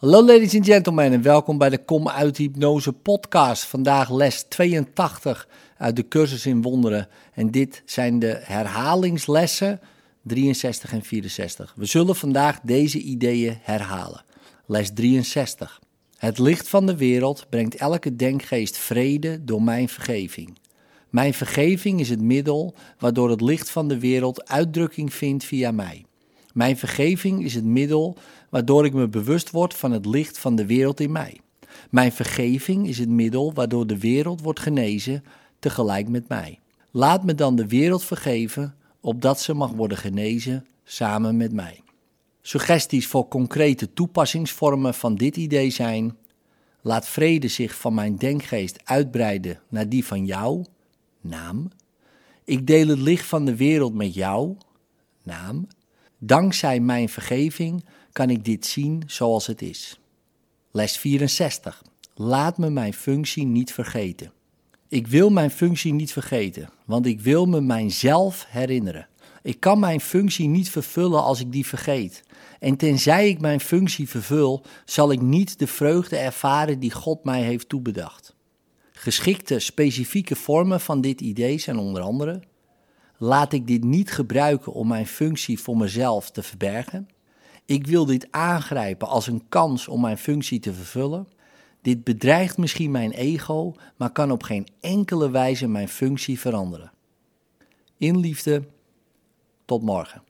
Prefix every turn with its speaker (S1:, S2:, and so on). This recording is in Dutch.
S1: Hallo ladies and gentlemen en welkom bij de Kom uit Hypnose podcast. Vandaag les 82 uit de cursus in wonderen. En dit zijn de herhalingslessen 63 en 64. We zullen vandaag deze ideeën herhalen. Les 63. Het licht van de wereld brengt elke denkgeest vrede door mijn vergeving. Mijn vergeving is het middel waardoor het licht van de wereld uitdrukking vindt via mij. Mijn vergeving is het middel waardoor ik me bewust word van het licht van de wereld in mij. Mijn vergeving is het middel waardoor de wereld wordt genezen tegelijk met mij. Laat me dan de wereld vergeven, opdat ze mag worden genezen samen met mij. Suggesties voor concrete toepassingsvormen van dit idee zijn: laat vrede zich van mijn denkgeest uitbreiden naar die van jou, naam. Ik deel het licht van de wereld met jou, naam. Dankzij mijn vergeving kan ik dit zien zoals het is. Les 64. Laat me mijn functie niet vergeten. Ik wil mijn functie niet vergeten, want ik wil me mijzelf herinneren. Ik kan mijn functie niet vervullen als ik die vergeet. En tenzij ik mijn functie vervul, zal ik niet de vreugde ervaren die God mij heeft toebedacht. Geschikte specifieke vormen van dit idee zijn onder andere: laat ik dit niet gebruiken om mijn functie voor mezelf te verbergen. Ik wil dit aangrijpen als een kans om mijn functie te vervullen. Dit bedreigt misschien mijn ego, maar kan op geen enkele wijze mijn functie veranderen. In liefde, tot morgen.